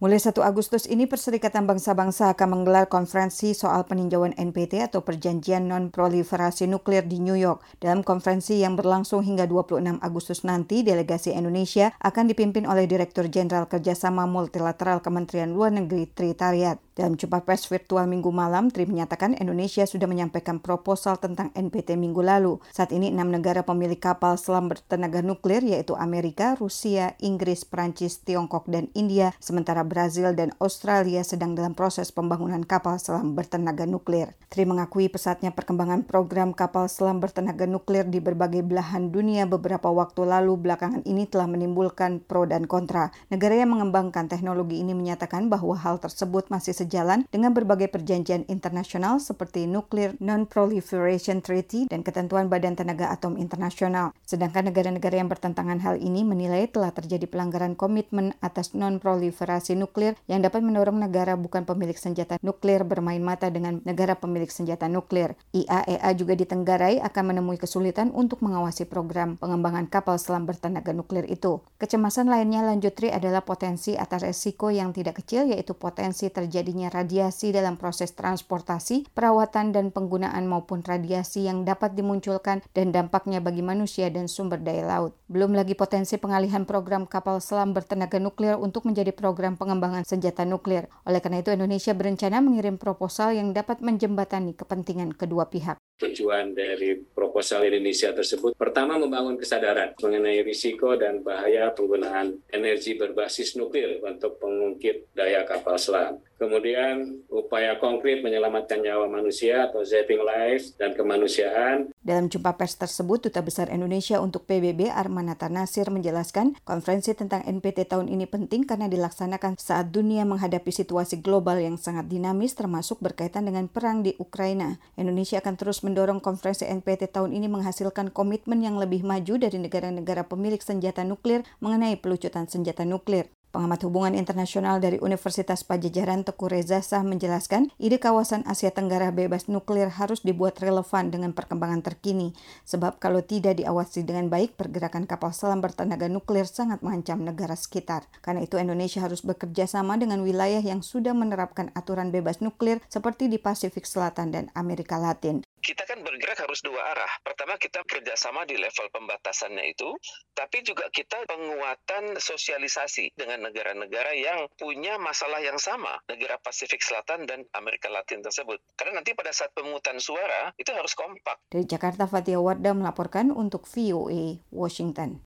Mulai 1 Agustus ini Perserikatan Bangsa-Bangsa akan menggelar konferensi soal peninjauan NPT atau Perjanjian Non-Proliferasi Nuklir di New York. Dalam konferensi yang berlangsung hingga 26 Agustus nanti, delegasi Indonesia akan dipimpin oleh Direktur Jenderal Kerjasama Multilateral Kementerian Luar Negeri Tri Tariat. Dalam jumpa pers virtual minggu malam, Tri menyatakan Indonesia sudah menyampaikan proposal tentang NPT minggu lalu. Saat ini enam negara pemilik kapal selam bertenaga nuklir yaitu Amerika, Rusia, Inggris, Prancis, Tiongkok, dan India, sementara Brazil dan Australia sedang dalam proses pembangunan kapal selam bertenaga nuklir. Tri mengakui pesatnya perkembangan program kapal selam bertenaga nuklir di berbagai belahan dunia beberapa waktu lalu belakangan ini telah menimbulkan pro dan kontra. Negara yang mengembangkan teknologi ini menyatakan bahwa hal tersebut masih sejauh berjalan dengan berbagai perjanjian internasional seperti Nuclear Non-Proliferation Treaty dan ketentuan Badan Tenaga Atom Internasional. Sedangkan negara-negara yang bertentangan hal ini menilai telah terjadi pelanggaran komitmen atas non-proliferasi nuklir yang dapat mendorong negara bukan pemilik senjata nuklir bermain mata dengan negara pemilik senjata nuklir. IAEA e juga ditenggarai akan menemui kesulitan untuk mengawasi program pengembangan kapal selam bertenaga nuklir itu. Kecemasan lainnya lanjut Tri adalah potensi atas resiko yang tidak kecil yaitu potensi terjadinya radiasi dalam proses transportasi, perawatan, dan penggunaan maupun radiasi yang dapat dimunculkan dan dampaknya bagi manusia dan sumber daya laut. Belum lagi potensi pengalihan program kapal selam bertenaga nuklir untuk menjadi program pengembangan senjata nuklir. Oleh karena itu, Indonesia berencana mengirim proposal yang dapat menjembatani kepentingan kedua pihak. Tujuan dari proposal Indonesia tersebut pertama membangun kesadaran mengenai risiko dan bahaya penggunaan energi berbasis nuklir untuk pengungkit daya kapal selam. Kemudian upaya konkret menyelamatkan nyawa manusia atau saving lives dan kemanusiaan. Dalam jumpa pers tersebut, Duta Besar Indonesia untuk PBB Armanata Nasir menjelaskan konferensi tentang NPT tahun ini penting karena dilaksanakan saat dunia menghadapi situasi global yang sangat dinamis termasuk berkaitan dengan perang di Ukraina. Indonesia akan terus mendorong konferensi NPT tahun ini menghasilkan komitmen yang lebih maju dari negara-negara pemilik senjata nuklir mengenai pelucutan senjata nuklir. Pengamat hubungan internasional dari Universitas Pajajaran Teku Reza Sah menjelaskan, ide kawasan Asia Tenggara bebas nuklir harus dibuat relevan dengan perkembangan terkini, sebab kalau tidak diawasi dengan baik, pergerakan kapal selam bertenaga nuklir sangat mengancam negara sekitar. Karena itu Indonesia harus bekerja sama dengan wilayah yang sudah menerapkan aturan bebas nuklir seperti di Pasifik Selatan dan Amerika Latin kita kan bergerak harus dua arah. Pertama kita kerjasama di level pembatasannya itu, tapi juga kita penguatan sosialisasi dengan negara-negara yang punya masalah yang sama, negara Pasifik Selatan dan Amerika Latin tersebut. Karena nanti pada saat pemungutan suara itu harus kompak. Dari Jakarta, Fatia Wardah melaporkan untuk VOA Washington.